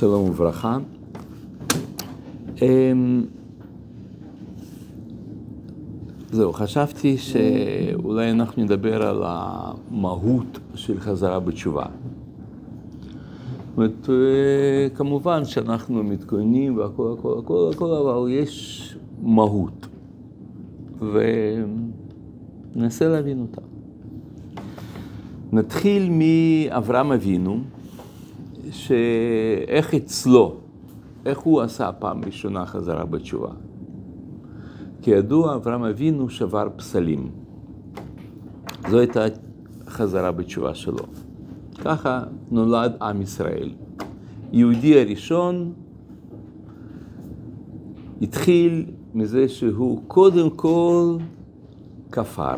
שלום וברכה. אמ, זהו, חשבתי שאולי אנחנו נדבר על המהות של חזרה בתשובה. זאת אומרת, אה, כמובן שאנחנו מתכוננים והכל, הכל, הכל, הכל, אבל יש מהות. וננסה להבין אותה. נתחיל מאברהם אבינו, שאיך אצלו, איך הוא עשה פעם ראשונה חזרה בתשובה. כידוע, אברהם אבינו שבר פסלים. זו הייתה חזרה בתשובה שלו. ככה נולד עם ישראל. יהודי הראשון התחיל מזה שהוא קודם כל כפר.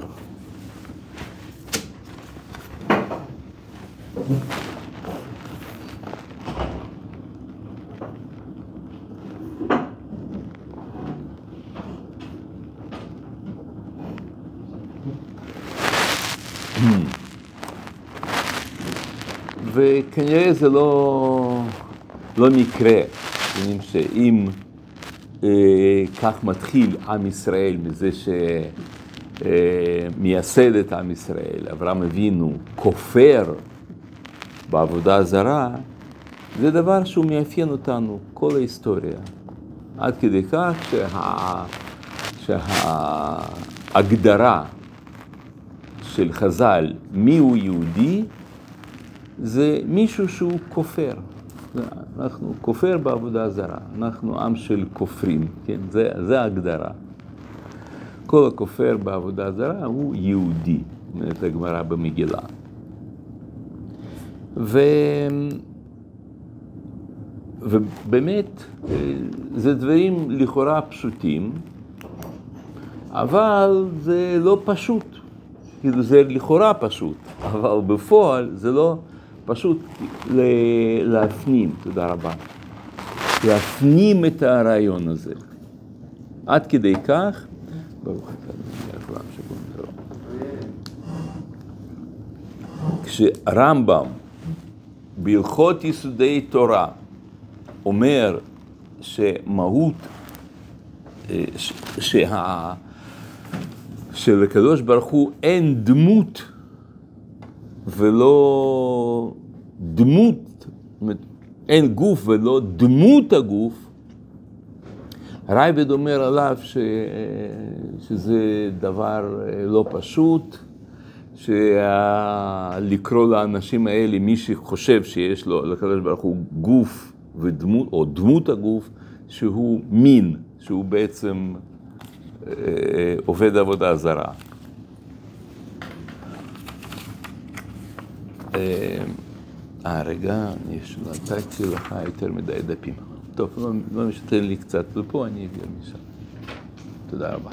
וכנראה זה לא, לא מקרה, שאם אה, כך מתחיל עם ישראל, מזה שמייסד אה, את עם ישראל, אברהם אבינו כופר בעבודה זרה, זה דבר שהוא מאפיין אותנו כל ההיסטוריה. עד כדי כך שה... שההגדרה של חז"ל מיהו יהודי זה מישהו שהוא כופר. אנחנו כופר בעבודה זרה, אנחנו עם של כופרים, כן? זה, זה ההגדרה. כל הכופר בעבודה זרה הוא יהודי, אומרת הגמרא במגילה. ו... ובאמת, זה דברים לכאורה פשוטים, אבל זה לא פשוט. כאילו זה לכאורה פשוט, אבל בפועל זה לא פשוט להפנים, תודה רבה, להפנים את הרעיון הזה. עד כדי כך, ברוך אתה כשרמב"ם בהלכות יסודי תורה אומר שמהות, אה, שה... שלקדוש ברוך הוא אין דמות ולא דמות, אין גוף ולא דמות הגוף, רייבד אומר עליו ש... שזה דבר לא פשוט, שלקרוא לאנשים האלה, מי שחושב שיש לו, לקדוש ברוך הוא גוף ודמות, או דמות הגוף, שהוא מין, שהוא בעצם אה, עובד עבודה זרה. אה, אה רגע, נתתי לך יותר מדי דפים. טוב, לא, לא משתן לי קצת לפה, אני אעביר משם. תודה רבה.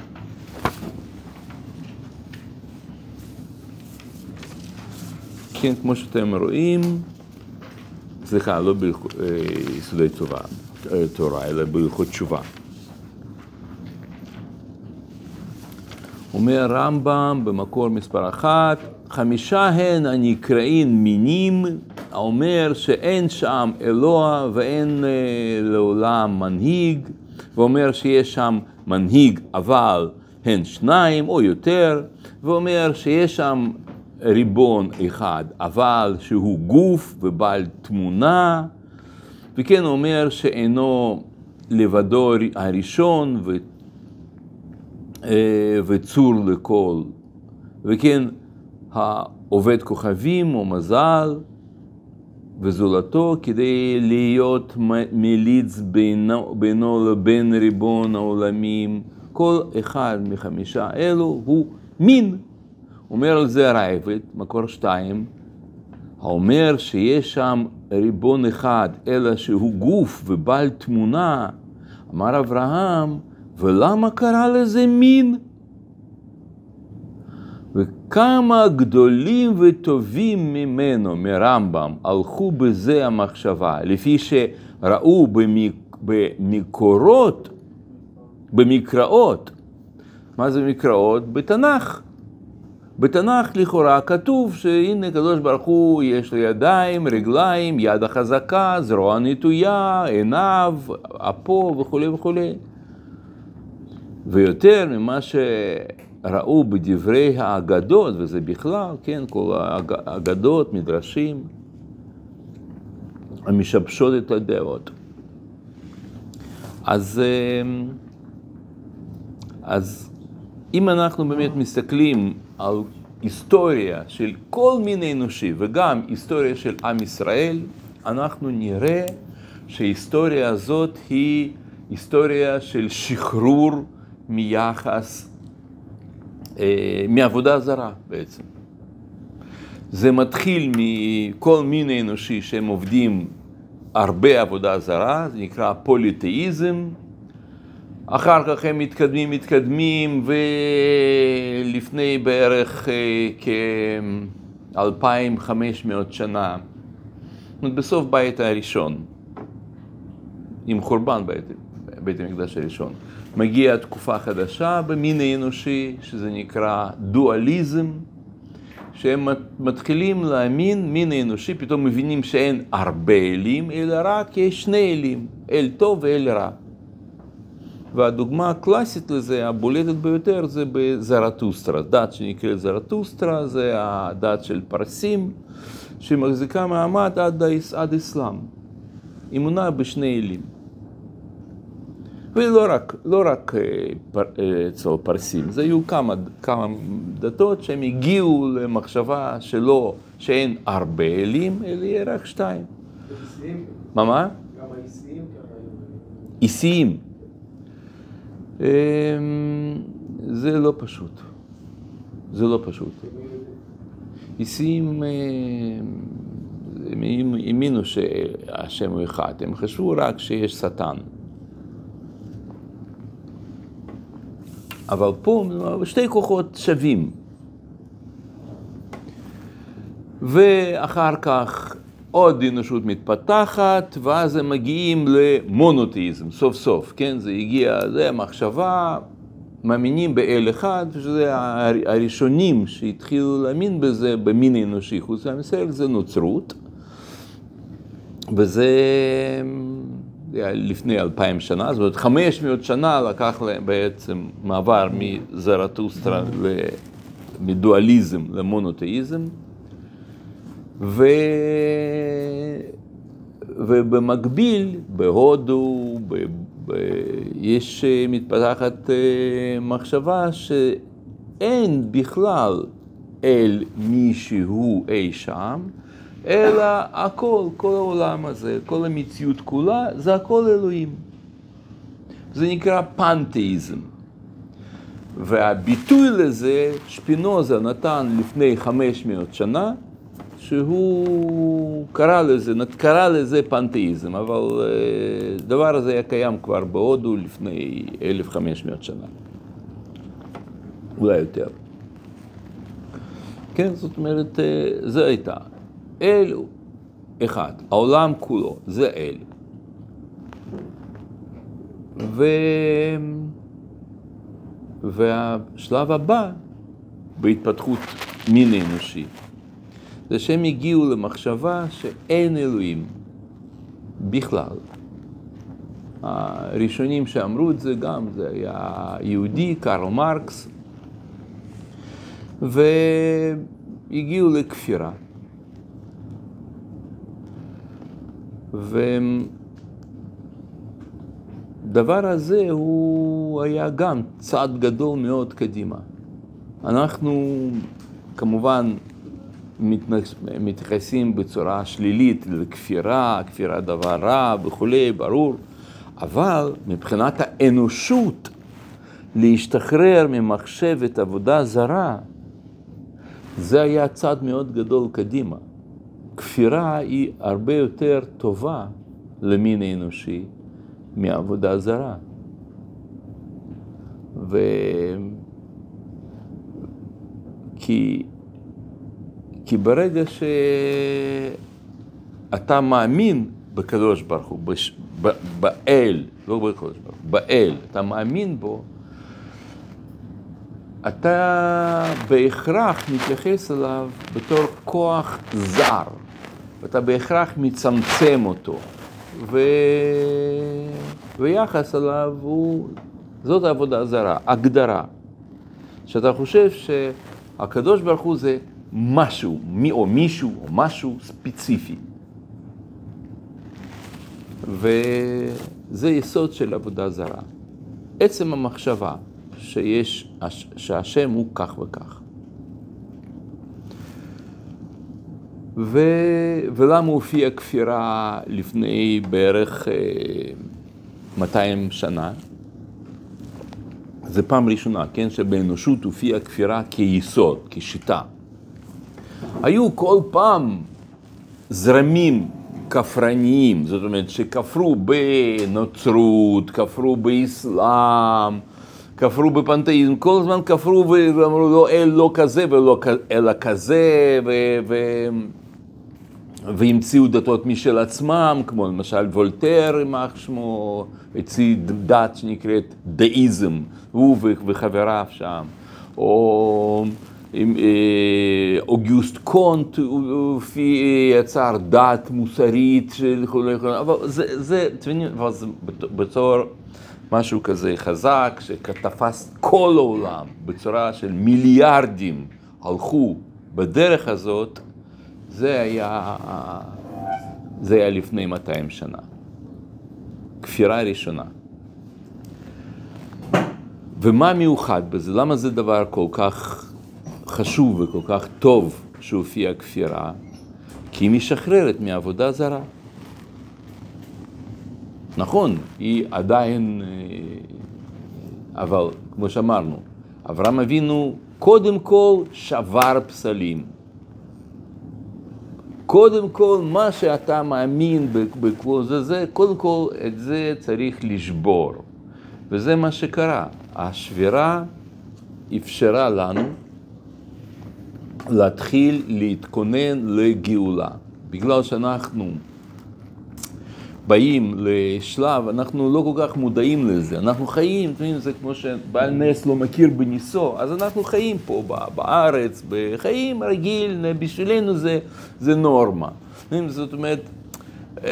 כן, כמו שאתם רואים, סליחה, לא ביסודי אה, תורה, אלא בהלכות תשובה. אומר רמב"ם במקור מספר אחת, חמישה הן הנקראים מינים, האומר שאין שם אלוה ואין אה, לעולם מנהיג, ואומר שיש שם מנהיג אבל הן שניים או יותר, ואומר שיש שם ריבון אחד אבל שהוא גוף ובעל תמונה, וכן אומר שאינו לבדו הראשון אה, וצור לכל, וכן העובד כוכבים או מזל וזולתו כדי להיות מליץ בינו, בינו לבין ריבון העולמים. כל אחד מחמישה אלו הוא מין. אומר על זה רייבד, מקור שתיים, האומר שיש שם ריבון אחד, אלא שהוא גוף ובעל תמונה, אמר אברהם, ולמה קרא לזה מין? וכמה גדולים וטובים ממנו, מרמב"ם, הלכו בזה המחשבה, לפי שראו במקורות, במקראות, מה זה מקראות? בתנ"ך. בתנ"ך לכאורה כתוב שהנה הקדוש ברוך הוא יש לו ידיים, רגליים, יד החזקה, זרוע נטויה, עיניו, אפו וכולי וכולי. ויותר ממה שראו בדברי האגדות, וזה בכלל, כן, כל האגדות, מדרשים, המשבשות את הדעות. אז, אה, אז אם אנחנו באמת מסתכלים על היסטוריה של כל מיני אנושי וגם היסטוריה של עם ישראל, אנחנו נראה שההיסטוריה הזאת היא היסטוריה של שחרור מיחס, מעבודה זרה בעצם. זה מתחיל מכל מיני אנושי שהם עובדים הרבה עבודה זרה, זה נקרא פוליתאיזם. אחר כך הם מתקדמים, מתקדמים, ולפני בערך אה, כ-2500 שנה, בסוף בית הראשון, עם חורבן בית, בית המקדש הראשון, מגיעה תקופה חדשה במין האנושי, שזה נקרא דואליזם. שהם מתחילים להאמין, מין האנושי, פתאום מבינים שאין הרבה אלים, אלא רק יש שני אלים, אל טוב ואל רע. והדוגמה הקלאסית לזה, הבולטת ביותר, זה בזרטוסטרה. דת שנקראת זרטוסטרה, זה הדת של פרסים, שמחזיקה מעמד עד, עד אסלאם. אמונה בשני אלים. ולא רק, לא רק אה, פר, אה, אצל פרסים, זה היו כמה, כמה דתות שהם הגיעו למחשבה שלא, שאין הרבה אלים, אלא יהיה רק שתיים. מה מה? גם האיסיים איסיים. אמ, זה לא פשוט. זה לא פשוט. איסיים, אה, הם האמינו שהשם הוא אחד, הם חשבו רק שיש שטן. אבל פה שתי כוחות שווים. ואחר כך עוד אנושות מתפתחת, ואז הם מגיעים למונותאיזם, סוף סוף, כן? זה הגיע, זה המחשבה, מאמינים באל אחד, שזה הראשונים שהתחילו להאמין בזה במין האנושי חוץ ישראל, זה נוצרות. וזה לפני אלפיים שנה, זאת אומרת חמש מאות שנה לקח להם בעצם מעבר מזרטוסטרה, מדואליזם למונותאיזם, ו... ובמקביל בהודו ב... ב... יש אה, מתפתחת אה, מחשבה שאין בכלל אל מישהו אי שם, אלא הכל, כל העולם הזה, כל המציאות כולה, זה הכל אלוהים. זה נקרא פנתאיזם. והביטוי לזה, שפינוזה נתן לפני 500 שנה, שהוא קרא לזה, קרא לזה פנתאיזם, אבל הדבר הזה היה קיים כבר בהודו לפני 1,500 שנה, אולי יותר. כן, זאת אומרת, זה הייתה. אל הוא אחד, העולם כולו זה אל. ו... והשלב הבא בהתפתחות מין אנושי זה שהם הגיעו למחשבה שאין אלוהים בכלל. הראשונים שאמרו את זה גם, זה היה יהודי, קרל מרקס, והגיעו לכפירה. ודבר הזה הוא היה גם צעד גדול מאוד קדימה. אנחנו כמובן מתייחסים בצורה שלילית לכפירה, כפירה דבר רע וכולי, ברור, אבל מבחינת האנושות, להשתחרר ממחשבת עבודה זרה, זה היה צעד מאוד גדול קדימה. כפירה היא הרבה יותר טובה למין האנושי מעבודה זרה. ו... כי, כי ברגע שאתה מאמין בקדוש ברוך הוא, בש... ב... באל, לא בקדוש ברוך הוא, באל, אתה מאמין בו, אתה בהכרח מתייחס אליו בתור כוח זר, ואתה בהכרח מצמצם אותו, ו... ויחס אליו הוא, זאת העבודה זרה, הגדרה. שאתה חושב שהקדוש ברוך הוא זה משהו, מי או מישהו או משהו ספציפי. וזה יסוד של עבודה זרה. עצם המחשבה שיש, שהשם הוא כך וכך. ו... ולמה הופיעה כפירה לפני בערך 200 אה, שנה? זה פעם ראשונה, כן, שבאנושות הופיעה כפירה כיסוד, כשיטה. היו כל פעם זרמים כפרניים, זאת אומרת שכפרו בנוצרות, כפרו באסלאם, כפרו בפנתאיזם, כל הזמן כפרו ואמרו לא אל לא כזה ולא אלא כזה, ו, ו, והמציאו דתות משל עצמם, כמו למשל וולטר, יימח שמו, הציע דת שנקראת דאיזם, הוא וחבריו שם, או אה, אוגוסט קונט, הוא יצר דת מוסרית אבל זה, זה, אתם מבינים, בתור משהו כזה חזק, שתפס כל העולם בצורה של מיליארדים הלכו בדרך הזאת, זה היה, זה היה לפני 200 שנה. כפירה ראשונה. ומה מיוחד בזה? למה זה דבר כל כך חשוב וכל כך טוב שהופיעה כפירה? כי היא משחררת מעבודה זרה. נכון, היא עדיין, אה, אבל כמו שאמרנו, אברהם אבינו קודם כל שבר פסלים. קודם כל, מה שאתה מאמין בכבוד זה, זה, קודם כל את זה צריך לשבור. וזה מה שקרה. השבירה אפשרה לנו להתחיל להתכונן לגאולה. בגלל שאנחנו באים לשלב, אנחנו לא כל כך מודעים לזה, אנחנו חיים, אתם יודעים, זה כמו שבעל נס לא מכיר בניסו, אז אנחנו חיים פה בארץ, בחיים רגיל, בשבילנו זה, זה נורמה. זאת אומרת, אה,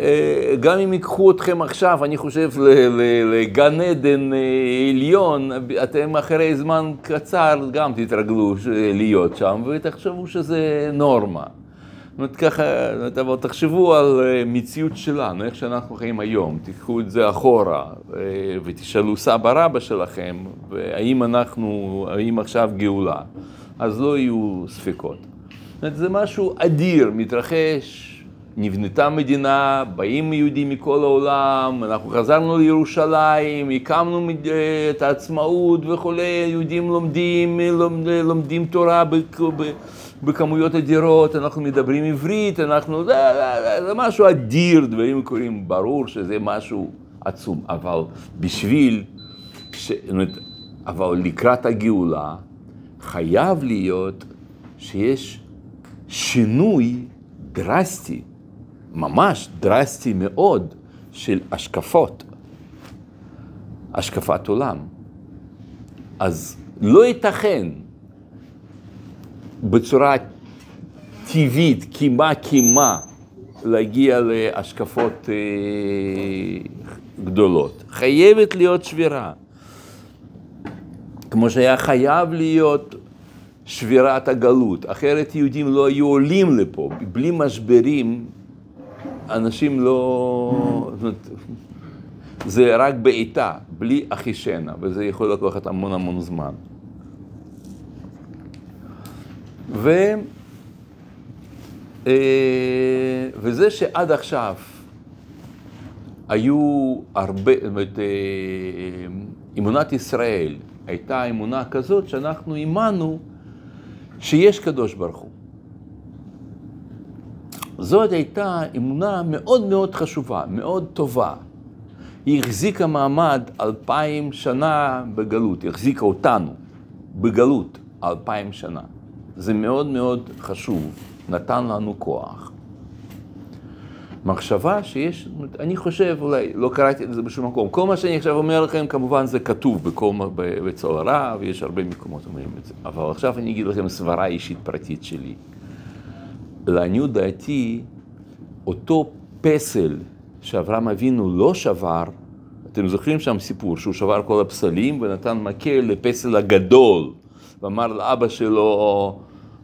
אה, גם אם ייקחו אתכם עכשיו, אני חושב, לגן עדן אה, עליון, אתם אחרי זמן קצר גם תתרגלו להיות שם ותחשבו שזה נורמה. זאת אומרת, ככה, אבל תחשבו על אה, מציאות שלנו, איך שאנחנו חיים היום, תיקחו את זה אחורה אה, ותשאלו סבא רבא שלכם, והאם אנחנו, האם עכשיו גאולה, אז לא יהיו ספקות. זאת אומרת, זה משהו אדיר, מתרחש, נבנתה מדינה, באים יהודים מכל העולם, אנחנו חזרנו לירושלים, הקמנו אה, את העצמאות וכולי, יהודים לומדים, לומדים תורה בכמויות אדירות, אנחנו מדברים עברית, אנחנו, זה, זה, זה משהו אדיר, דברים קורים, ברור שזה משהו עצום, אבל בשביל, ש, אבל לקראת הגאולה, חייב להיות שיש שינוי דרסטי, ממש דרסטי מאוד, של השקפות, השקפת עולם. אז לא ייתכן בצורה טבעית, קימה קימה, להגיע להשקפות אה, גדולות. חייבת להיות שבירה. כמו שהיה חייב להיות שבירת הגלות, אחרת יהודים לא היו עולים לפה. בלי משברים, אנשים לא... זה רק בעיטה, בלי אחישנה, וזה יכול לקחת המון המון זמן. ו... אה, וזה שעד עכשיו היו הרבה, זאת אומרת, אה, אמונת ישראל הייתה אמונה כזאת שאנחנו האמנו שיש קדוש ברוך הוא. זאת הייתה אמונה מאוד מאוד חשובה, מאוד טובה. היא החזיקה מעמד אלפיים שנה בגלות, היא החזיקה אותנו בגלות אלפיים שנה. זה מאוד מאוד חשוב, נתן לנו כוח. מחשבה שיש, אני חושב, אולי לא קראתי את זה בשום מקום. כל מה שאני עכשיו אומר לכם, כמובן זה כתוב בכל, בצהרה, ויש הרבה מקומות אומרים את זה. אבל עכשיו אני אגיד לכם סברה אישית פרטית שלי. לעניות דעתי, אותו פסל שאברהם אבינו לא שבר, אתם זוכרים שם סיפור שהוא שבר כל הפסלים ונתן מקל לפסל הגדול, ואמר לאבא שלו,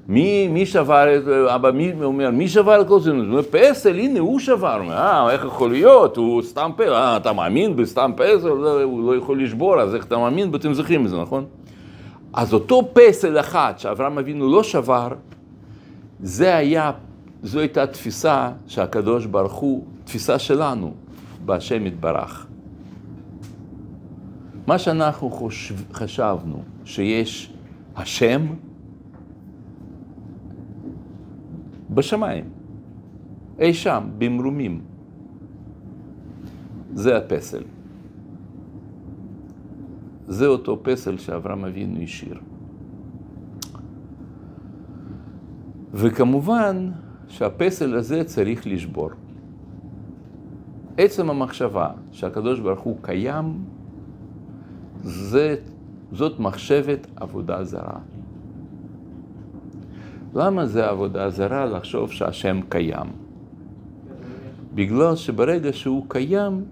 מי, מי שבר את, זה? אבא, מי אומר, מי שבר את כל זה? הוא אומר, פסל, הנה, הוא שבר. אה, איך יכול להיות? הוא סתם פסל, אה, אתה מאמין בסתם פסל? לא, הוא לא יכול לשבור, אז איך אתה מאמין? ואתם זוכרים את זה, נכון? אז אותו פסל אחד שאברהם אבינו לא שבר, זה היה, זו הייתה תפיסה שהקדוש ברוך הוא, תפיסה שלנו, בהשם יתברך. מה שאנחנו חושב, חשבנו, שיש השם, בשמיים, אי שם, במרומים. זה הפסל. זה אותו פסל שאברהם אבינו השאיר. וכמובן שהפסל הזה צריך לשבור. עצם המחשבה שהקדוש ברוך הוא קיים, זה, זאת מחשבת עבודה זרה. למה זה עבודה זרה לחשוב שהשם קיים? בגלל שברגע שהוא קיים,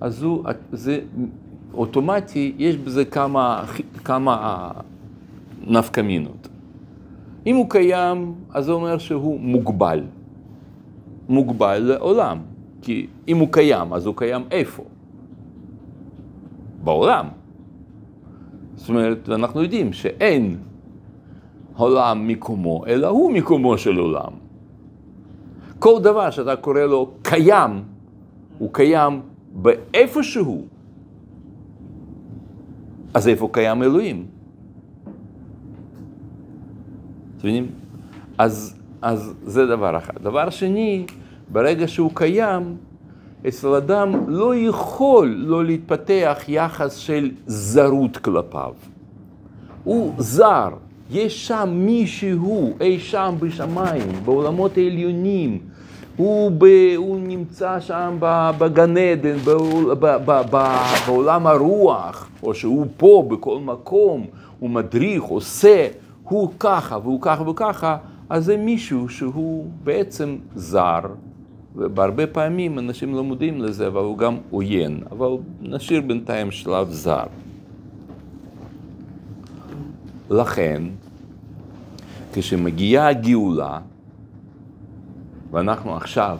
אז הוא, זה אוטומטי, יש בזה כמה, כמה נפקמינות. אם הוא קיים, אז זה אומר שהוא מוגבל. מוגבל לעולם. כי אם הוא קיים, אז הוא קיים איפה? בעולם. זאת אומרת, אנחנו יודעים שאין עולם מקומו, אלא הוא מקומו של עולם. כל דבר שאתה קורא לו קיים, הוא קיים באיפשהו. אז איפה קיים אלוהים? אתם מבינים? אז, אז זה דבר אחד. דבר שני, ברגע שהוא קיים, אצל אדם לא יכול לא להתפתח יחס של זרות כלפיו. הוא זר, יש שם מישהו אי שם בשמיים, בעולמות העליונים. הוא, ב, הוא נמצא שם בגן עדן, בעולם הרוח, או שהוא פה בכל מקום, הוא מדריך, עושה, הוא ככה והוא ככה והוא ככה, אז זה מישהו שהוא בעצם זר, ובהרבה פעמים אנשים לא מודעים לזה, אבל הוא גם עוין, אבל נשאיר בינתיים שלב זר. לכן, כשמגיעה הגאולה, ואנחנו עכשיו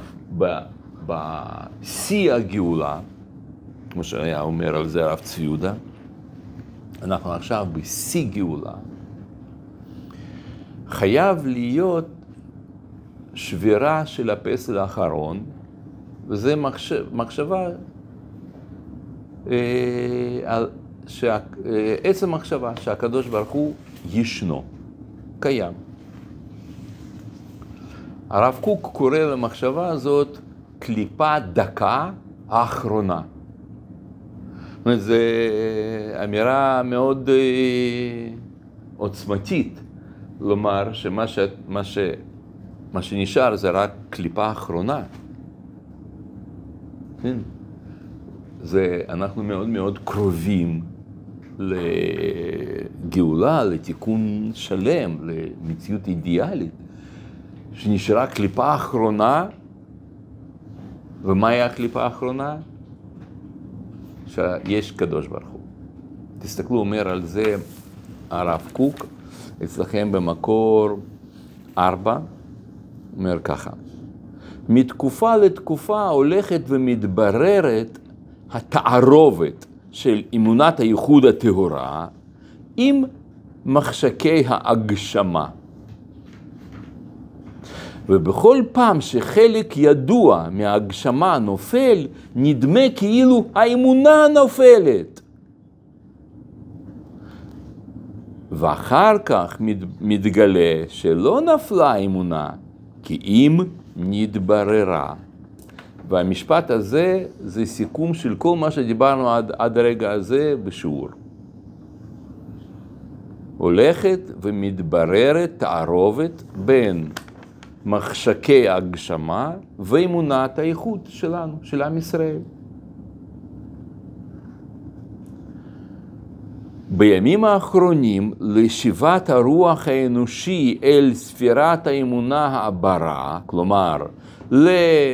בשיא הגאולה, כמו שהיה אומר על זה הרב צבי יהודה, אנחנו עכשיו בשיא גאולה, חייב להיות שבירה של הפסל האחרון, וזה מחשב, מחשבה, אה, אה, עצם מחשבה שהקדוש ברוך הוא ישנו, קיים. הרב קוק קורא למחשבה הזאת קליפה דקה האחרונה. זו אמירה מאוד אה, עוצמתית לומר שמה ש, מה ש, מה שנשאר זה רק קליפה אחרונה. כן? זה, אנחנו מאוד מאוד קרובים לגאולה, לתיקון שלם, למציאות אידיאלית. שנשארה קליפה אחרונה, ומהי הקליפה האחרונה? שיש קדוש ברוך הוא. תסתכלו, אומר על זה הרב קוק, אצלכם במקור ארבע, אומר ככה: מתקופה לתקופה הולכת ומתבררת התערובת של אמונת הייחוד הטהורה עם מחשקי ההגשמה. ובכל פעם שחלק ידוע מההגשמה נופל, נדמה כאילו האמונה נופלת. ואחר כך מת, מתגלה שלא נפלה האמונה, כי אם נתבררה. והמשפט הזה זה סיכום של כל מה שדיברנו עד, עד הרגע הזה בשיעור. הולכת ומתבררת תערובת בין מחשקי הגשמה ואמונת האיכות שלנו, של עם ישראל. בימים האחרונים לשיבת הרוח האנושי אל ספירת האמונה הברה, כלומר,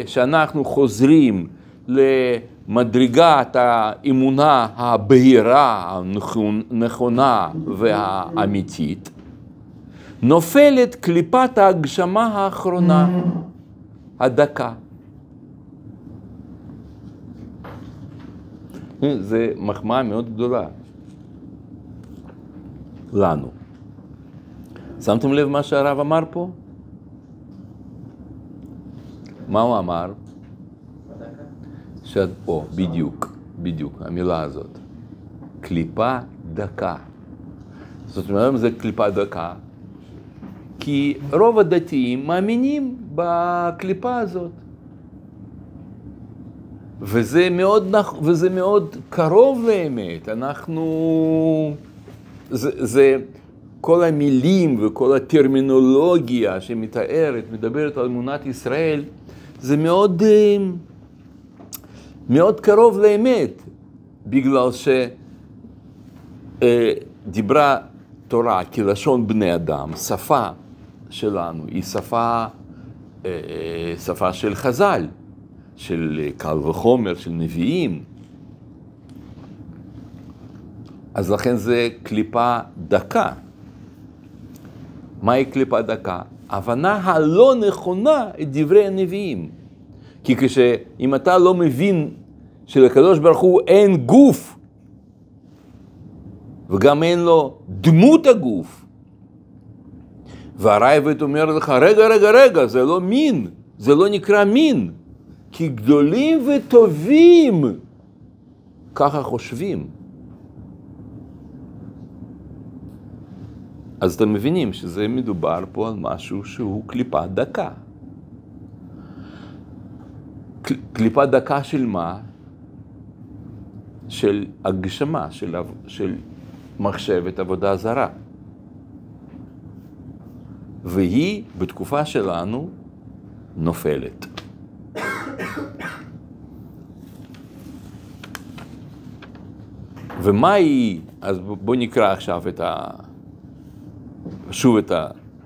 שאנחנו חוזרים למדרגת האמונה הבהירה, הנכונה והאמיתית, נופלת קליפת ההגשמה האחרונה, הדקה. זו מחמאה מאוד גדולה. לנו. שמתם לב מה שהרב אמר פה? מה הוא אמר? שאת, או, בדיוק, בדיוק, המילה הזאת. קליפה דקה. זאת אומרת, זה קליפה דקה, כי רוב הדתיים מאמינים בקליפה הזאת. וזה מאוד, וזה מאוד קרוב לאמת. אנחנו... זה, זה כל המילים וכל הטרמינולוגיה שמתארת, מדברת על אמונת ישראל, זה מאוד, אה, מאוד קרוב לאמת, בגלל שדיברה תורה כלשון בני אדם, שפה שלנו היא שפה, אה, שפה של חז"ל, של קל וחומר, של נביאים. אז לכן זה קליפה דקה. מהי קליפה דקה? הבנה הלא נכונה את דברי הנביאים. כי כשאם אתה לא מבין שלקדוש ברוך הוא אין גוף, וגם אין לו דמות הגוף, והרייבד אומר לך, רגע, רגע, רגע, זה לא מין, זה לא נקרא מין, כי גדולים וטובים ככה חושבים. אז אתם מבינים שזה מדובר פה על משהו שהוא קליפה דקה. קליפה דקה של מה? של הגשמה, של, של מחשבת עבודה זרה. והיא בתקופה שלנו נופלת. ומה היא, אז בואו נקרא עכשיו את ה... שוב את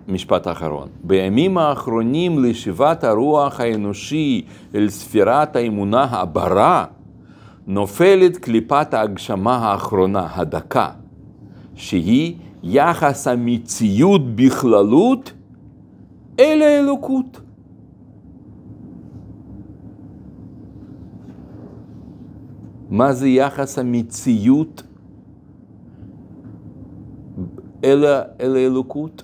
המשפט האחרון. בימים האחרונים לשיבת הרוח האנושי אל ספירת האמונה הברה, נופלת קליפת ההגשמה האחרונה, הדקה, שהיא יחס המציאות בכללות אל האלוקות. מה זה יחס המציאות אל האלוקות?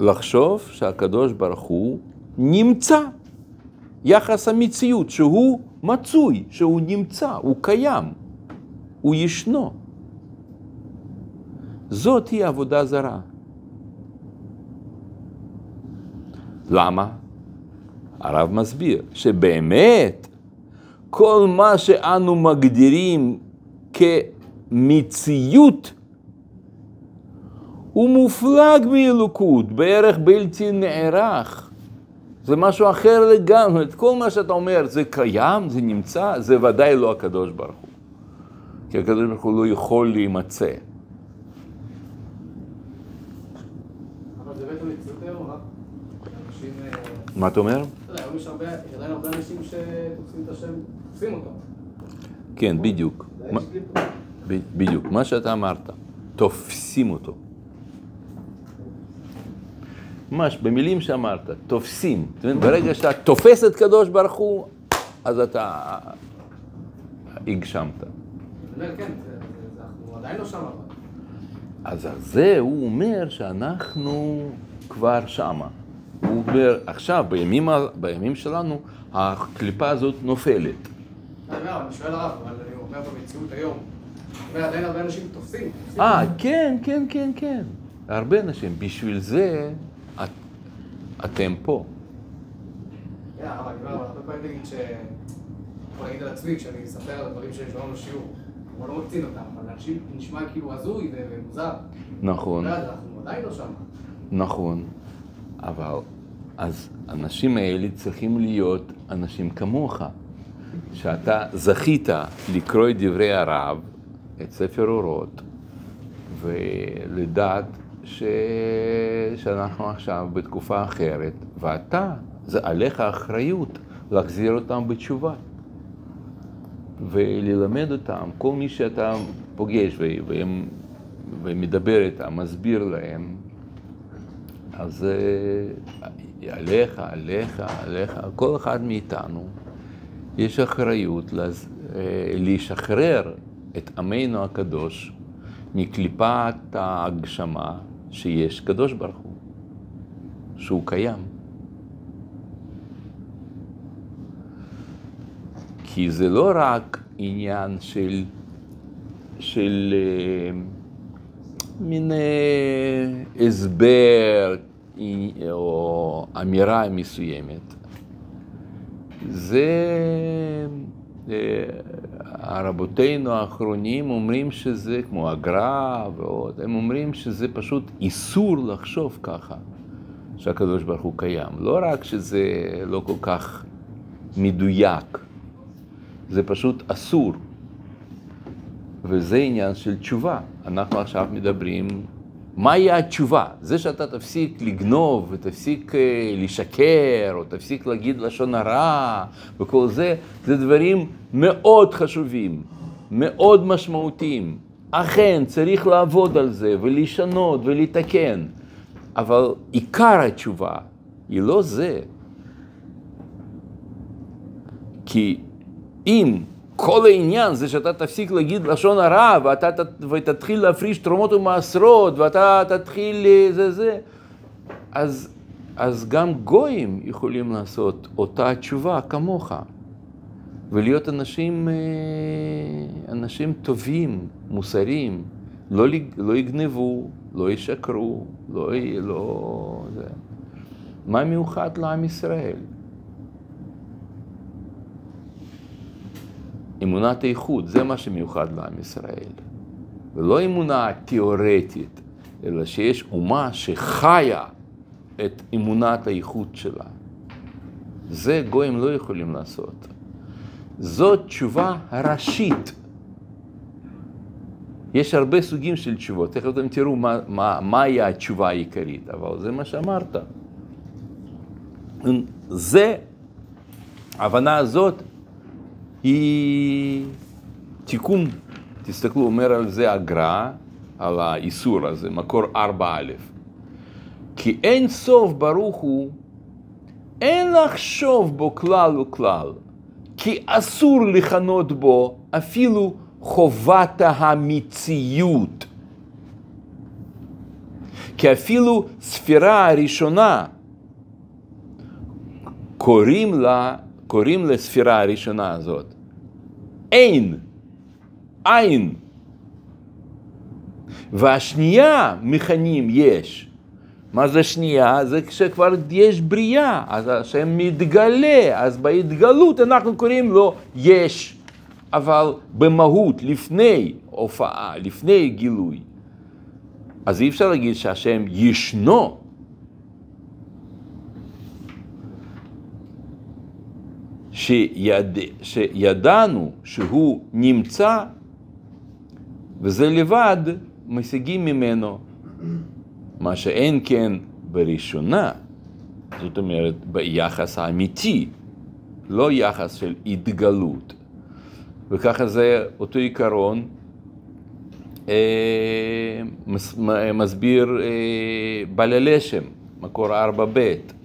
לחשוב שהקדוש ברוך הוא נמצא. יחס המציאות, שהוא מצוי, שהוא נמצא, הוא קיים, הוא ישנו. זאת היא עבודה זרה. למה? הרב מסביר שבאמת כל מה שאנו מגדירים כ... מציאות הוא מופלג מאלוקות, בערך בלתי נערך. זה משהו אחר לגמרי. כל מה שאתה אומר, זה קיים, זה נמצא, זה ודאי לא הקדוש ברוך הוא. כי הקדוש ברוך הוא לא יכול להימצא. מה אתה אומר? היום יש עדיין הרבה אנשים שתופסים את השם, תופסים אותו. כן, בדיוק. בדיוק, מה שאתה אמרת, תופסים אותו. ממש, במילים שאמרת, תופסים. ברגע שאתה תופס את קדוש ברוך הוא, אז אתה הגשמת. כן, אנחנו עדיין לא שם. אז על זה הוא אומר שאנחנו כבר שמה. הוא אומר, עכשיו, בימים, בימים שלנו, הקליפה הזאת נופלת. אני שואל הרב, אבל אני אומר במציאות היום, ועדיין הרבה אנשים תופסים. אה, כן, כן, כן, כן. הרבה אנשים. בשביל זה את, אתם פה. כן, אבל אני אומר, הרבה פעמים נגיד ש... יכול להגיד על עצמי, כשאני אספר על הדברים שאני שומע בשיעור, לא מקצין אותם, אבל אנשים נשמע כאילו הזוי ומוזר. נכון, אנחנו עדיין לא שם. נכון, אבל אז האנשים האלה צריכים להיות אנשים כמוך, שאתה זכית לקרוא את דברי הרב, את ספר אורות, ולדעת ש... שאנחנו עכשיו בתקופה אחרת, ואתה, זה עליך אחריות להחזיר אותם בתשובה. וללמד אותם, כל מי שאתה פוגש ו- והם, ומדבר איתם, מסביר להם, אז אה, עליך, עליך, עליך, כל אחד מאיתנו, יש אחריות אה, לשחרר את עמנו הקדוש מקליפת ההגשמה שיש קדוש ברוך הוא, שהוא קיים. כי זה לא רק עניין של, של אה, מין אה, הסבר או אמירה מסוימת. זה, אה, רבותינו האחרונים אומרים שזה, כמו הגר"א ועוד, הם אומרים שזה פשוט איסור לחשוב ככה, שהקדוש ברוך הוא קיים. לא רק שזה לא כל כך מדויק, זה פשוט אסור. וזה עניין של תשובה. אנחנו עכשיו מדברים, מהי התשובה? זה שאתה תפסיק לגנוב ותפסיק אה, לשקר, או תפסיק להגיד לשון הרע וכל זה, זה דברים מאוד חשובים, מאוד משמעותיים. אכן, צריך לעבוד על זה ולשנות ולתקן, אבל עיקר התשובה היא לא זה. כי אם כל העניין זה שאתה תפסיק להגיד לשון הרע ואתה ותתחיל להפריש תרומות ומעשרות ואתה תתחיל זה זה, אז, אז גם גויים יכולים לעשות אותה תשובה כמוך ולהיות אנשים, אה, אנשים טובים, מוסריים, לא, לא יגנבו, לא ישקרו, לא, לא זה. מה מיוחד לעם ישראל? אמונת איכות, זה מה שמיוחד לעם ישראל. ולא אמונה תיאורטית, אלא שיש אומה שחיה את אמונת האיכות שלה. זה גויים לא יכולים לעשות. זאת תשובה ראשית. יש הרבה סוגים של תשובות, תכף אתם תראו מה, מה, מהי התשובה העיקרית, אבל זה מה שאמרת. זה, ההבנה הזאת היא תיקון, תסתכלו, אומר על זה הגר"א, על האיסור הזה, מקור 4א. כי אין סוף ברוך הוא, אין לחשוב בו כלל וכלל, כי אסור לכנות בו אפילו חובת המציאות. כי אפילו ספירה הראשונה קוראים לה, קוראים לספירה הראשונה הזאת אין, אין. והשנייה מכנים יש. מה זה שנייה? זה כשכבר יש בריאה, אז השם מתגלה, אז בהתגלות אנחנו קוראים לו יש. אבל במהות, לפני הופעה, לפני גילוי, אז אי אפשר להגיד שהשם ישנו. שיד... שידענו שהוא נמצא, וזה לבד משיגים ממנו מה שאין כן בראשונה, זאת אומרת ביחס האמיתי, לא יחס של התגלות. וככה זה אותו עיקרון אה, מס, מסביר אה, בעל הלשם, מקור 4ב'.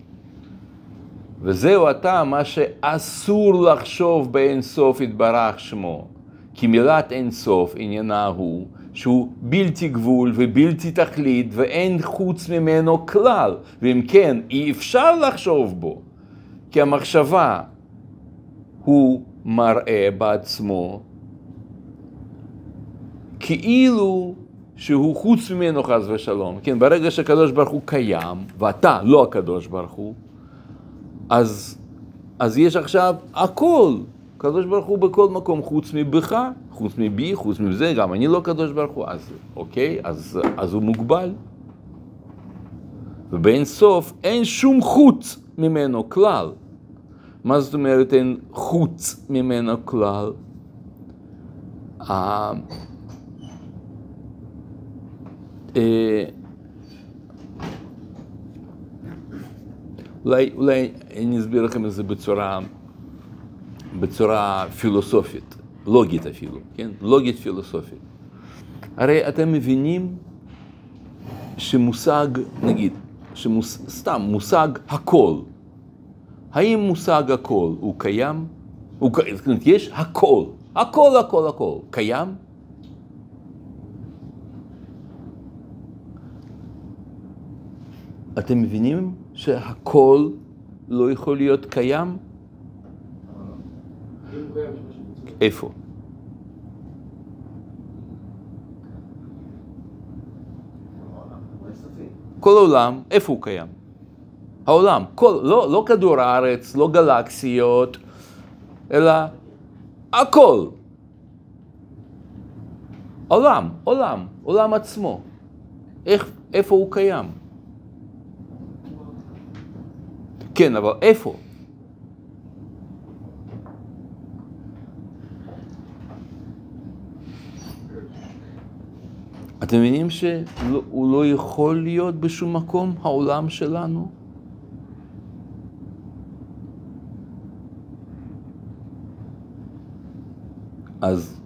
וזהו הטעם מה שאסור לחשוב באין סוף יתברך שמו. כי מילת אין סוף עניינה הוא שהוא בלתי גבול ובלתי תכלית ואין חוץ ממנו כלל, ואם כן אי אפשר לחשוב בו, כי המחשבה הוא מראה בעצמו כאילו שהוא חוץ ממנו חס ושלום, כן, ברגע שהקדוש ברוך הוא קיים ואתה לא הקדוש ברוך הוא אז, אז יש עכשיו הכל, הקדוש ברוך הוא בכל מקום, חוץ מבך, חוץ מבי, חוץ מזה, גם אני לא קדוש ברוך הוא, אז אוקיי, אז, אז הוא מוגבל. ובאין סוף אין שום חוץ ממנו כלל. מה זאת אומרת אין חוץ ממנו כלל? אה, אה, אולי, אולי אני אסביר לכם את זה בצורה, בצורה פילוסופית, לוגית אפילו, כן? לוגית פילוסופית. הרי אתם מבינים שמושג, נגיד, שמוס, סתם מושג הכל, האם מושג הכל הוא קיים? הוא, זאת אומרת, יש הכל, הכל, הכל, הכל, קיים? אתם מבינים שהכל לא יכול להיות קיים? איפה? כל העולם, איפה הוא קיים? העולם, כל, לא, לא כדור הארץ, לא גלקסיות, אלא הכל. עולם, עולם, עולם עצמו. איך, איפה הוא קיים? כן, אבל איפה? אתם מבינים שהוא לא יכול להיות בשום מקום, העולם שלנו? אז,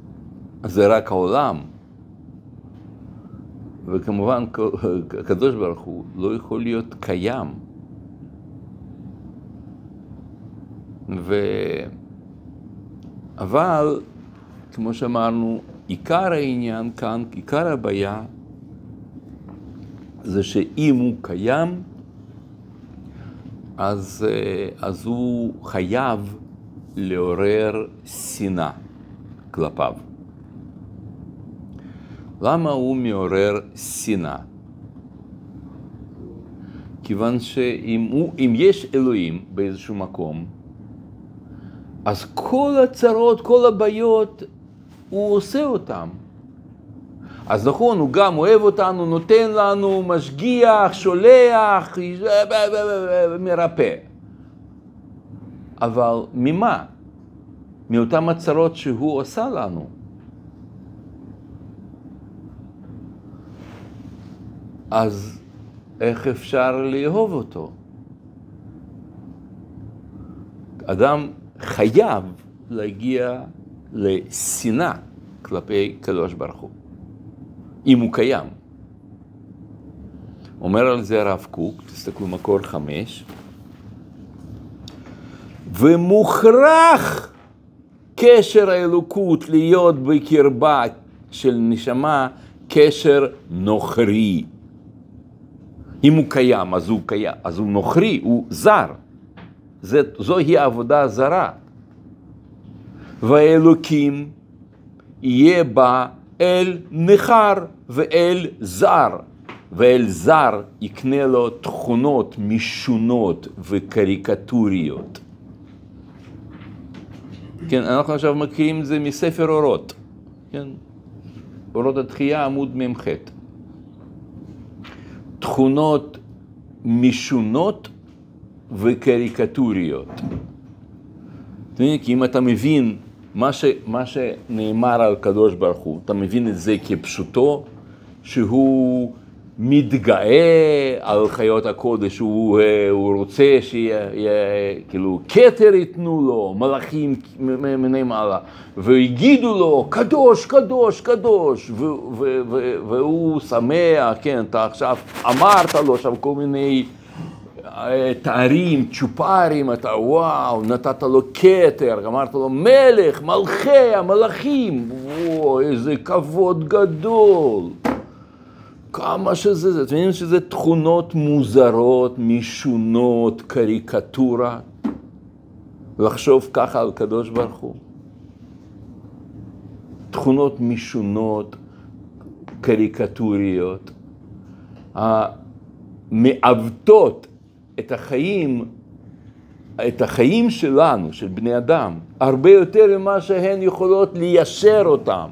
אז זה רק העולם. וכמובן, הקדוש ברוך הוא לא יכול להיות קיים. ו... אבל, כמו שאמרנו, עיקר העניין כאן, עיקר הבעיה, זה שאם הוא קיים, אז, אז הוא חייב לעורר שנאה כלפיו. למה הוא מעורר שנאה? כיוון שאם הוא, יש אלוהים באיזשהו מקום, אז כל הצרות, כל הבעיות, הוא עושה אותן. אז נכון, הוא גם אוהב אותנו, נותן לנו, משגיח, שולח, מרפא. אבל ממה? מאותן הצרות שהוא עשה לנו. אז איך אפשר לאהוב אותו? אדם חייב להגיע לשנאה כלפי קדוש ברוך הוא, אם הוא קיים. אומר על זה הרב קוק, תסתכלו מקור חמש, ומוכרח קשר האלוקות להיות בקרבה של נשמה קשר נוכרי. אם הוא קיים, אז הוא קיים, אז הוא נוכרי, הוא זר. זה, זוהי עבודה זרה. והאלוקים יהיה בה אל נכר ואל זר, ואל זר יקנה לו תכונות משונות וקריקטוריות. כן, אנחנו עכשיו מכירים את זה מספר אורות, כן? אורות התחייה עמוד מ"ח. תכונות משונות וקריקטוריות. כי אם אתה מבין מה, ש, מה שנאמר על קדוש ברוך הוא, אתה מבין את זה כפשוטו, שהוא מתגאה על חיות הקודש, הוא, אה, הוא רוצה שיהיה, כאילו, כתר ייתנו לו, מלאכים מני מעלה, ויגידו לו, קדוש, קדוש, קדוש, ו, ו, ו, והוא שמח, כן, אתה עכשיו אמרת לו עכשיו כל מיני... תארים, צ'ופרים, אתה וואו, נתת לו כתר, אמרת לו מלך, מלכי המלאכים, וואו, איזה כבוד גדול. כמה שזה, אתם מבינים שזה תכונות מוזרות, משונות, קריקטורה? לחשוב ככה על קדוש ברוך הוא? תכונות משונות, קריקטוריות, המעוותות את החיים את החיים שלנו, של בני אדם, הרבה יותר ממה שהן יכולות ליישר אותם.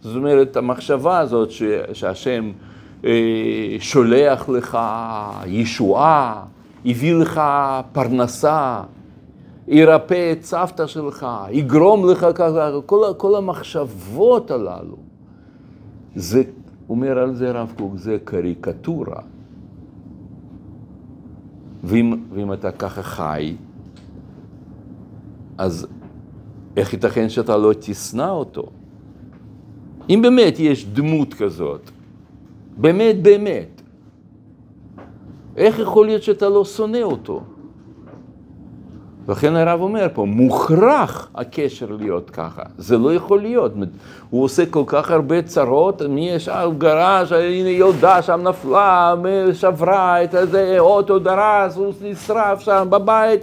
זאת אומרת, המחשבה הזאת ש, שהשם אה, שולח לך ישועה, הביא לך פרנסה, ירפא את סבתא שלך, יגרום לך ככה, כל, כל המחשבות הללו. זה, אומר על זה הרב קוק, זה קריקטורה. ואם, ואם אתה ככה חי, אז איך ייתכן שאתה לא תשנא אותו? אם באמת יש דמות כזאת, באמת באמת, איך יכול להיות שאתה לא שונא אותו? לכן הרב אומר פה, מוכרח הקשר להיות ככה, זה לא יכול להיות. הוא עושה כל כך הרבה צרות, מי על גרש, הנה ילדה שם נפלה, שברה את הזה, אוטו דרס, הוא נשרף שם בבית,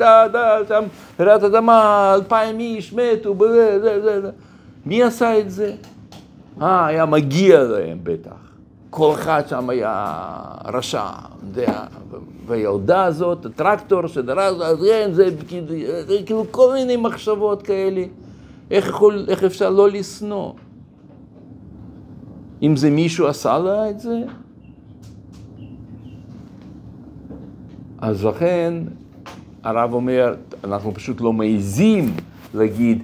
שם רעידת אדמה, אלפיים איש מתו. מי עשה את זה? אה, היה מגיע להם בטח. כל אחד שם היה רשע, והילדה הזאת, הטרקטור שדרס, אז כן, זה כאילו כל מיני מחשבות כאלה. איך, יכול, איך אפשר לא לשנוא? אם זה מישהו עשה לה את זה? אז לכן הרב אומר, אנחנו פשוט לא מעיזים להגיד,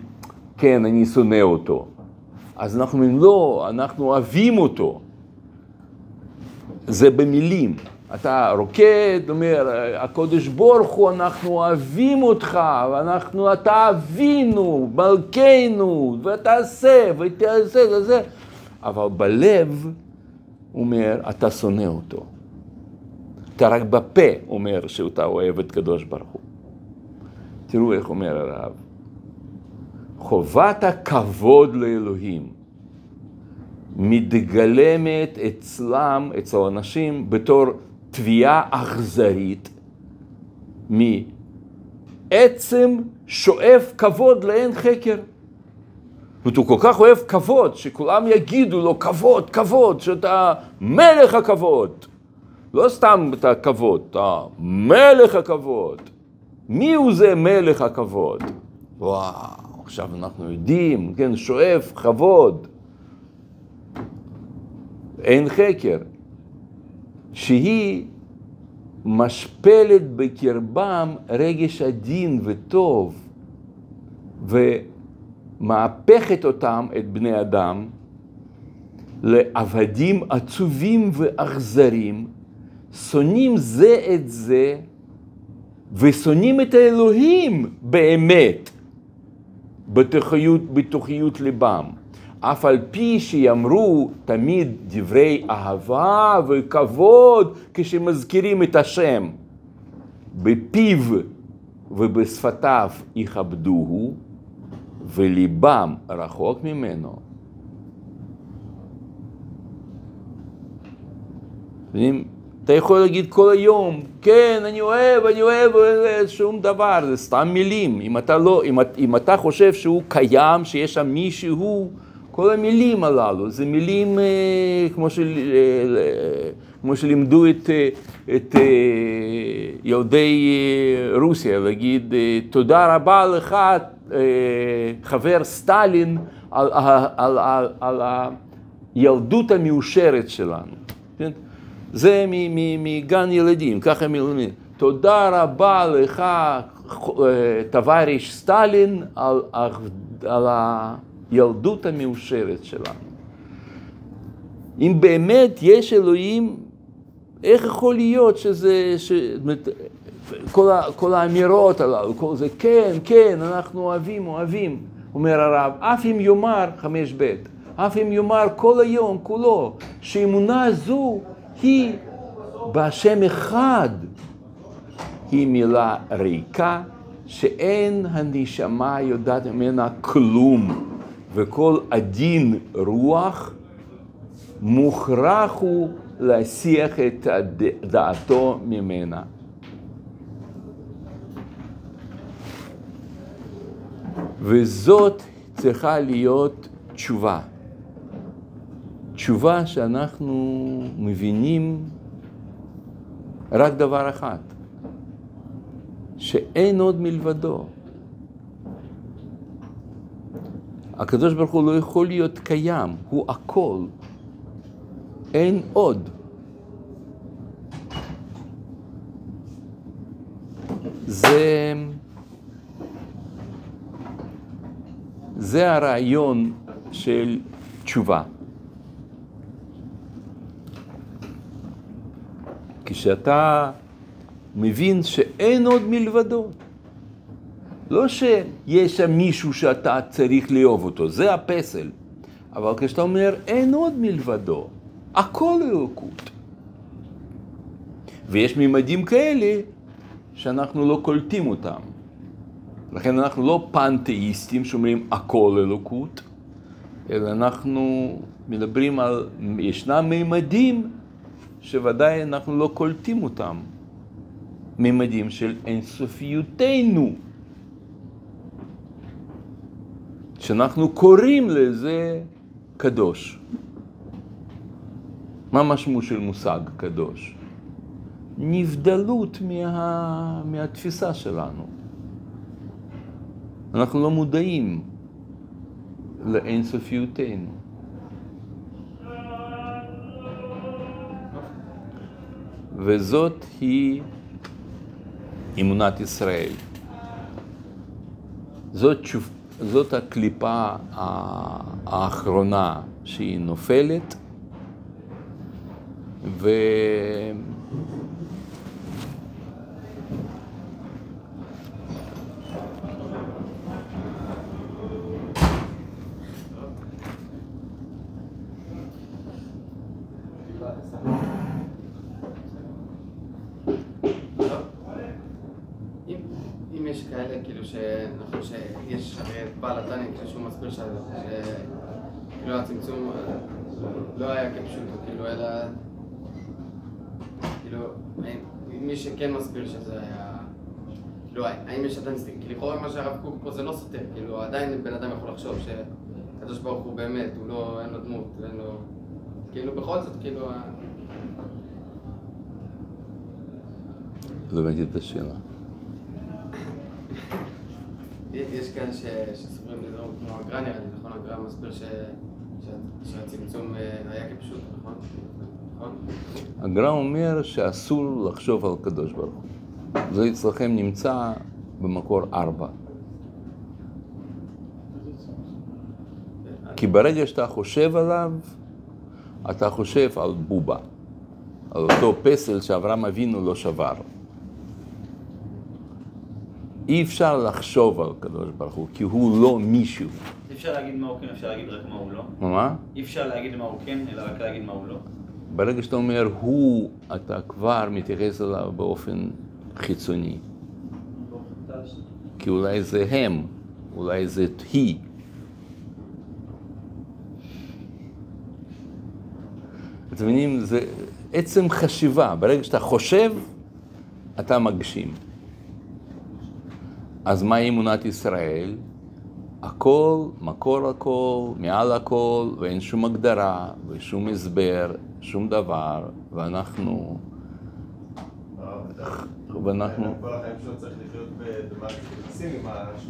כן, אני שונא אותו. אז אנחנו אומרים, לא, אנחנו אוהבים אותו. זה במילים. אתה רוקד, אומר, הקודש ברוך הוא, אנחנו אוהבים אותך, ואנחנו, אתה אבינו, מלכנו, ותעשה, ותעשה, וזה. אבל בלב, אומר, אתה שונא אותו. אתה רק בפה אומר שאתה אוהב את קדוש ברוך הוא. תראו איך אומר הרב. חובת הכבוד לאלוהים מתגלמת אצלם, אצל אנשים, בתור תביעה אכזרית מעצם שואף כבוד לאין חקר. הוא כל כך אוהב כבוד, שכולם יגידו לו כבוד, כבוד, שאתה מלך הכבוד. לא סתם את הכבוד, אתה מלך הכבוד. מי הוא זה מלך הכבוד? וואו, עכשיו אנחנו יודעים, כן, שואף כבוד. אין חקר, שהיא משפלת בקרבם רגש עדין וטוב, ומהפכת אותם, את בני אדם, לעבדים עצובים ואכזרים, שונאים זה את זה, ושונאים את האלוהים באמת, בתוכיות, בתוכיות ליבם. אף על פי שיאמרו תמיד דברי אהבה וכבוד כשמזכירים את השם. בפיו ובשפתיו יכבדוהו, וליבם רחוק ממנו. אתה יכול להגיד כל היום, כן, אני אוהב, אני אוהב, שום דבר, זה סתם מילים. אם אתה, לא, אם, אם אתה חושב שהוא קיים, שיש שם מישהו, כל המילים הללו, זה מילים אה, כמו, של, אה, כמו שלימדו את, אה, את יהודי רוסיה, להגיד תודה רבה לך, חבר סטלין, על, על, על, על הילדות המאושרת שלנו. כן? זה מגן ילדים, ככה מלמדים. תודה רבה לך, טוואריש סטלין, על, על ה... הילדות המאושרת שלנו. אם באמת יש אלוהים, איך יכול להיות שזה, ש... כל, ה... כל האמירות הללו, כל זה, כן, כן, אנחנו אוהבים, אוהבים, אומר הרב, אף אם יאמר, חמש ב', אף אם יאמר כל היום, כולו, שאמונה זו היא בהשם אחד, היא מילה ריקה, שאין הנשמה יודעת ממנה כלום. וכל עדין רוח מוכרח הוא להסיח את דעתו ממנה. וזאת צריכה להיות תשובה. תשובה שאנחנו מבינים רק דבר אחד, שאין עוד מלבדו. הקדוש ברוך הוא לא יכול להיות קיים, הוא הכל. אין עוד. זה, זה הרעיון של תשובה. כשאתה מבין שאין עוד מלבדו. לא שיש שם מישהו שאתה צריך לאהוב אותו, זה הפסל. אבל כשאתה אומר, אין עוד מלבדו, הכל אלוקות. ויש מימדים כאלה שאנחנו לא קולטים אותם. לכן אנחנו לא פנתאיסטים שאומרים הכל אלוקות, אלא אנחנו מדברים על, ישנם מימדים שוודאי אנחנו לא קולטים אותם. מימדים של אינסופיותנו. שאנחנו קוראים לזה קדוש. מה המשמעות של מושג קדוש? נבדלות מה... מהתפיסה שלנו. אנחנו לא מודעים לאינסופיותנו. וזאת היא אמונת ישראל. זאת, זאת הקליפה האחרונה שהיא נופלת, ו... אם אם יש כאלה, כאילו, שנכון שיש הרי את בעל התניא, כשהוא מסביר ש- שכאילו הצמצום אה, לא היה כפשוטו, כאילו, אלא... כאילו, מי שכן מסביר שזה היה... כאילו, האם יש עדיין סטיק? כי לכאורה מה שהרב קוק פה זה לא סותר, כאילו, עדיין בן אדם יכול לחשוב שהקדוש ברוך הוא באמת, הוא לא, אין לו דמות, ואין לו... כאילו, בכל זאת, כאילו... לא הבנתי את השאלה. יש ש- שסוברים לדרום כמו הגר"א נראה נכון? הגר"א מסביר שהצמצום אה, היה כפשוט, נכון? נכון? הגר"א אומר שאסור לחשוב על הקדוש ברוך הוא. זה אצלכם נמצא במקור ארבע. כי ברגע שאתה חושב עליו, אתה חושב על בובה, על אותו פסל שאברהם אבינו לא שבר. אי אפשר לחשוב על הקדוש ברוך הוא, כי הוא לא מישהו. אי אפשר להגיד מה הוא כן, אפשר להגיד רק מה הוא לא. מה? אי אפשר להגיד מה הוא כן, אלא רק להגיד מה הוא לא. ברגע שאתה אומר הוא, אתה כבר מתייחס אליו באופן חיצוני. כי אולי זה הם, אולי זה היא. אתם מבינים, זה עצם חשיבה, ברגע שאתה חושב, אתה מגשים. אז מהי אמונת ישראל? הכל, מקור הכל, מעל הכל, ואין שום הגדרה, ושום הסבר, שום דבר, ואנחנו... ואנחנו...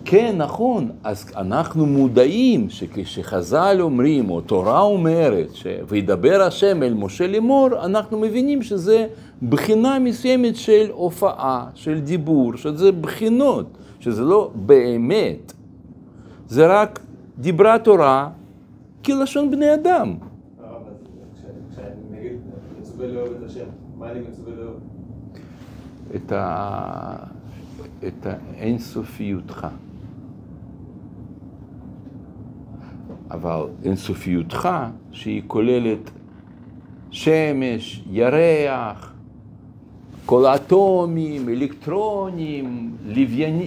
כן, נכון. אז אנחנו מודעים שכשחז"ל אומרים, או תורה אומרת. וידבר השם אל משה לאמור, אנחנו מבינים שזה בחינה מסוימת של הופעה, של דיבור, שזה בחינות, שזה לא באמת. זה רק דיברה תורה כלשון בני אדם. את, ה... את האינסופיותך. אבל אינסופיותך, שהיא כוללת שמש, ירח, כל האטומים, אלקטרונים,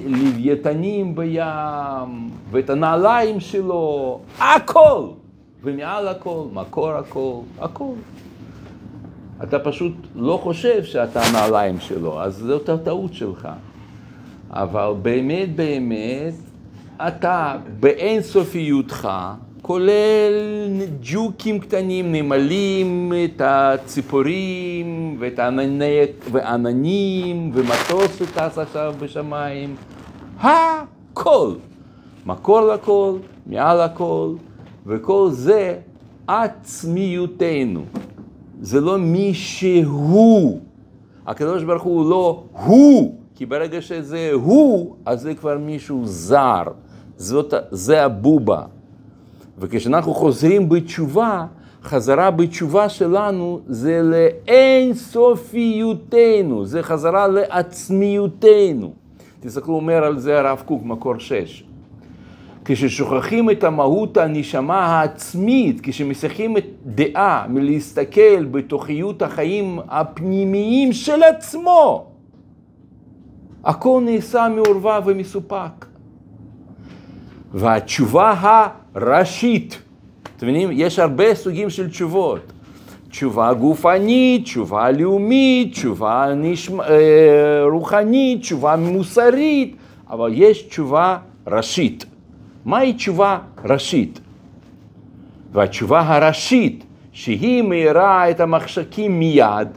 לוויתנים בים, ואת הנעליים שלו, הכל! ומעל הכל, מקור הכל, הכל. אתה פשוט לא חושב שאתה הנעליים שלו, אז זאת הטעות שלך. אבל באמת באמת, אתה באינסופיותך, כולל ג'וקים קטנים, נמלים, את הציפורים, ואת הענני, ועננים, ומטוס שטס עכשיו בשמיים. הכל. מקור לכל, מעל הכל, וכל זה עצמיותנו. זה לא מי שהוא. הקדוש ברוך הוא לא הוא, כי ברגע שזה הוא, אז זה כבר מישהו זר. זאת, זה הבובה. וכשאנחנו חוזרים בתשובה, חזרה בתשובה שלנו זה לאין סופיותנו, זה חזרה לעצמיותנו. תסתכלו, אומר על זה הרב קוק, מקור שש. כששוכחים את המהות הנשמה העצמית, כשמסכים את דעה מלהסתכל בתוכיות החיים הפנימיים של עצמו, הכל נעשה מעורבב ומסופק. והתשובה הראשית, אתם מבינים? יש הרבה סוגים של תשובות. תשובה גופנית, תשובה לאומית, תשובה נשמע, רוחנית, תשובה מוסרית, אבל יש תשובה ראשית. מהי תשובה ראשית? והתשובה הראשית, שהיא מאירה את המחשכים מיד,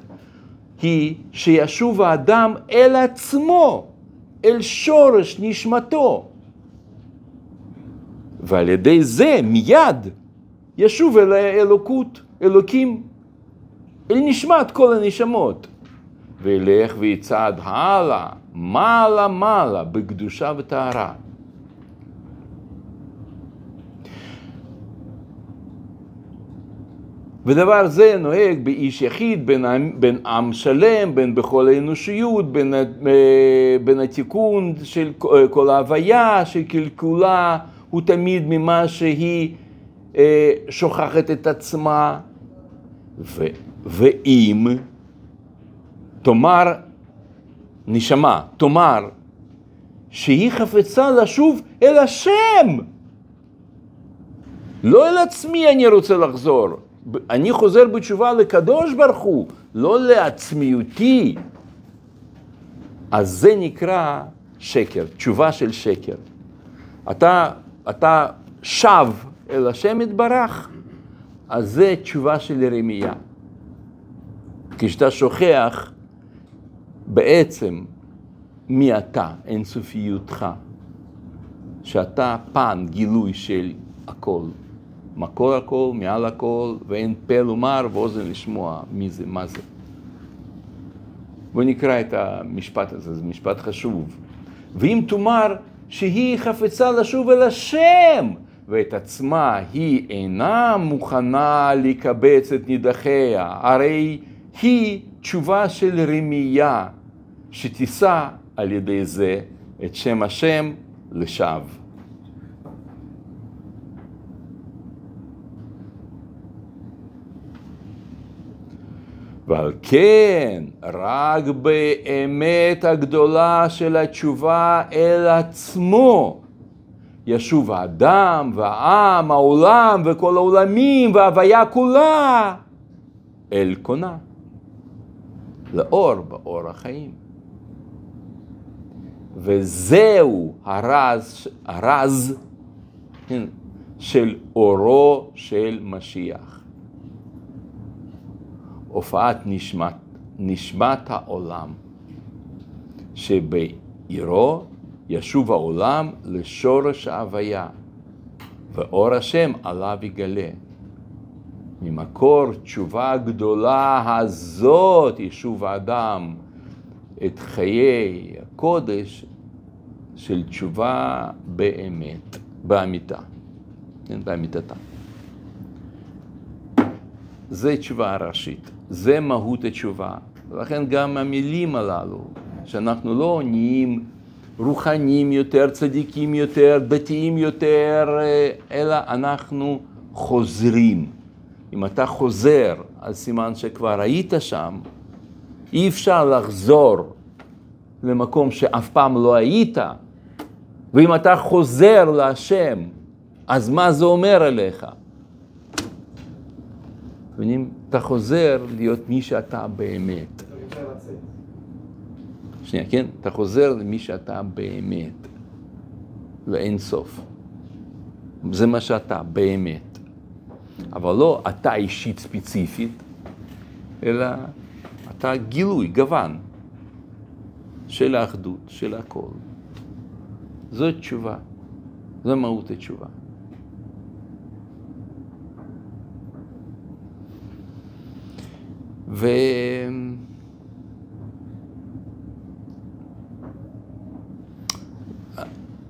היא שישוב האדם אל עצמו, אל שורש נשמתו. ועל ידי זה מיד ישוב אל האלוקות, אלוקים, אל נשמת כל הנשמות, וילך ויצעד הלאה, מעלה מעלה, בקדושה וטהרה. ודבר זה נוהג באיש יחיד, בין, בין עם שלם, בין בכל האנושיות, בין, בין התיקון של כל ההוויה, שקלקולה הוא תמיד ממה שהיא אה, שוכחת את עצמה. ו, ואם תאמר, נשמה, תאמר, שהיא חפצה לשוב אל השם. לא אל עצמי אני רוצה לחזור. אני חוזר בתשובה לקדוש ברוך הוא, לא לעצמיותי. אז זה נקרא שקר, תשובה של שקר. אתה, אתה שב אל השם יתברך, אז זה תשובה של רמייה. כשאתה שוכח בעצם מי אתה, אינסופיותך, שאתה פן, גילוי של הכל. מקור הכל, מעל הכל, ואין פה לומר ואוזן לשמוע מי זה, מה זה. בואו נקרא את המשפט הזה, זה משפט חשוב. ואם תאמר שהיא חפצה לשוב אל השם, ואת עצמה היא אינה מוכנה לקבץ את נידחיה, הרי היא תשובה של רמייה, שתישא על ידי זה את שם השם לשווא. ועל כן, רק באמת הגדולה של התשובה אל עצמו, ישוב האדם והעם, העולם וכל העולמים וההוויה כולה אל קונה, לאור באור החיים. וזהו הרז, הרז של אורו של משיח. הופעת נשמת, נשמת העולם, שבעירו ישוב העולם לשורש ההוויה, ואור השם עליו יגלה. ממקור תשובה גדולה הזאת ישוב האדם את חיי הקודש של תשובה באמת, באמיתה, כן. זה תשובה ראשית. זה מהות התשובה. ולכן גם המילים הללו, שאנחנו לא נהיים רוחניים יותר, צדיקים יותר, דתיים יותר, אלא אנחנו חוזרים. אם אתה חוזר, אז סימן שכבר היית שם, אי אפשר לחזור למקום שאף פעם לא היית, ואם אתה חוזר להשם, אז מה זה אומר עליך? מבינים? אתה חוזר להיות מי שאתה באמת. שנייה, כן? אתה חוזר למי שאתה באמת, לאין סוף. זה מה שאתה, באמת. אבל לא אתה אישית ספציפית, אלא אתה גילוי, גוון, של האחדות, של הכל. זו תשובה, זו מהות התשובה. ו...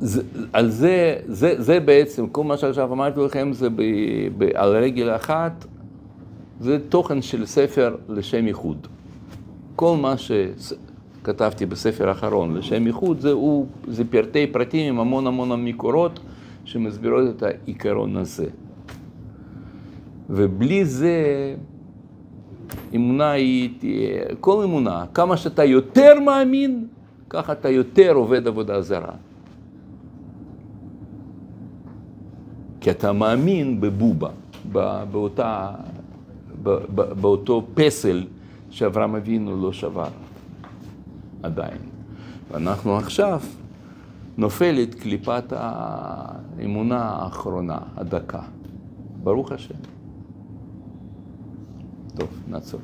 זה, על זה, זה, זה בעצם, כל מה שעכשיו אמרתי לכם זה ב, ב, על רגל אחת, זה תוכן של ספר לשם ייחוד. כל מה שכתבתי בספר האחרון לשם ייחוד, זה, הוא, זה פרטי פרטים עם המון המון מקורות שמסבירות את העיקרון הזה. ובלי זה, אמונה היא כל אמונה, כמה שאתה יותר מאמין, ככה אתה יותר עובד עבודה זרה. כי אתה מאמין בבובה, באותה, באותו פסל שאברהם אבינו לא שבר עדיין. ואנחנו עכשיו נופלת קליפת האמונה האחרונה, הדקה. ברוך השם. טוב, נעצור.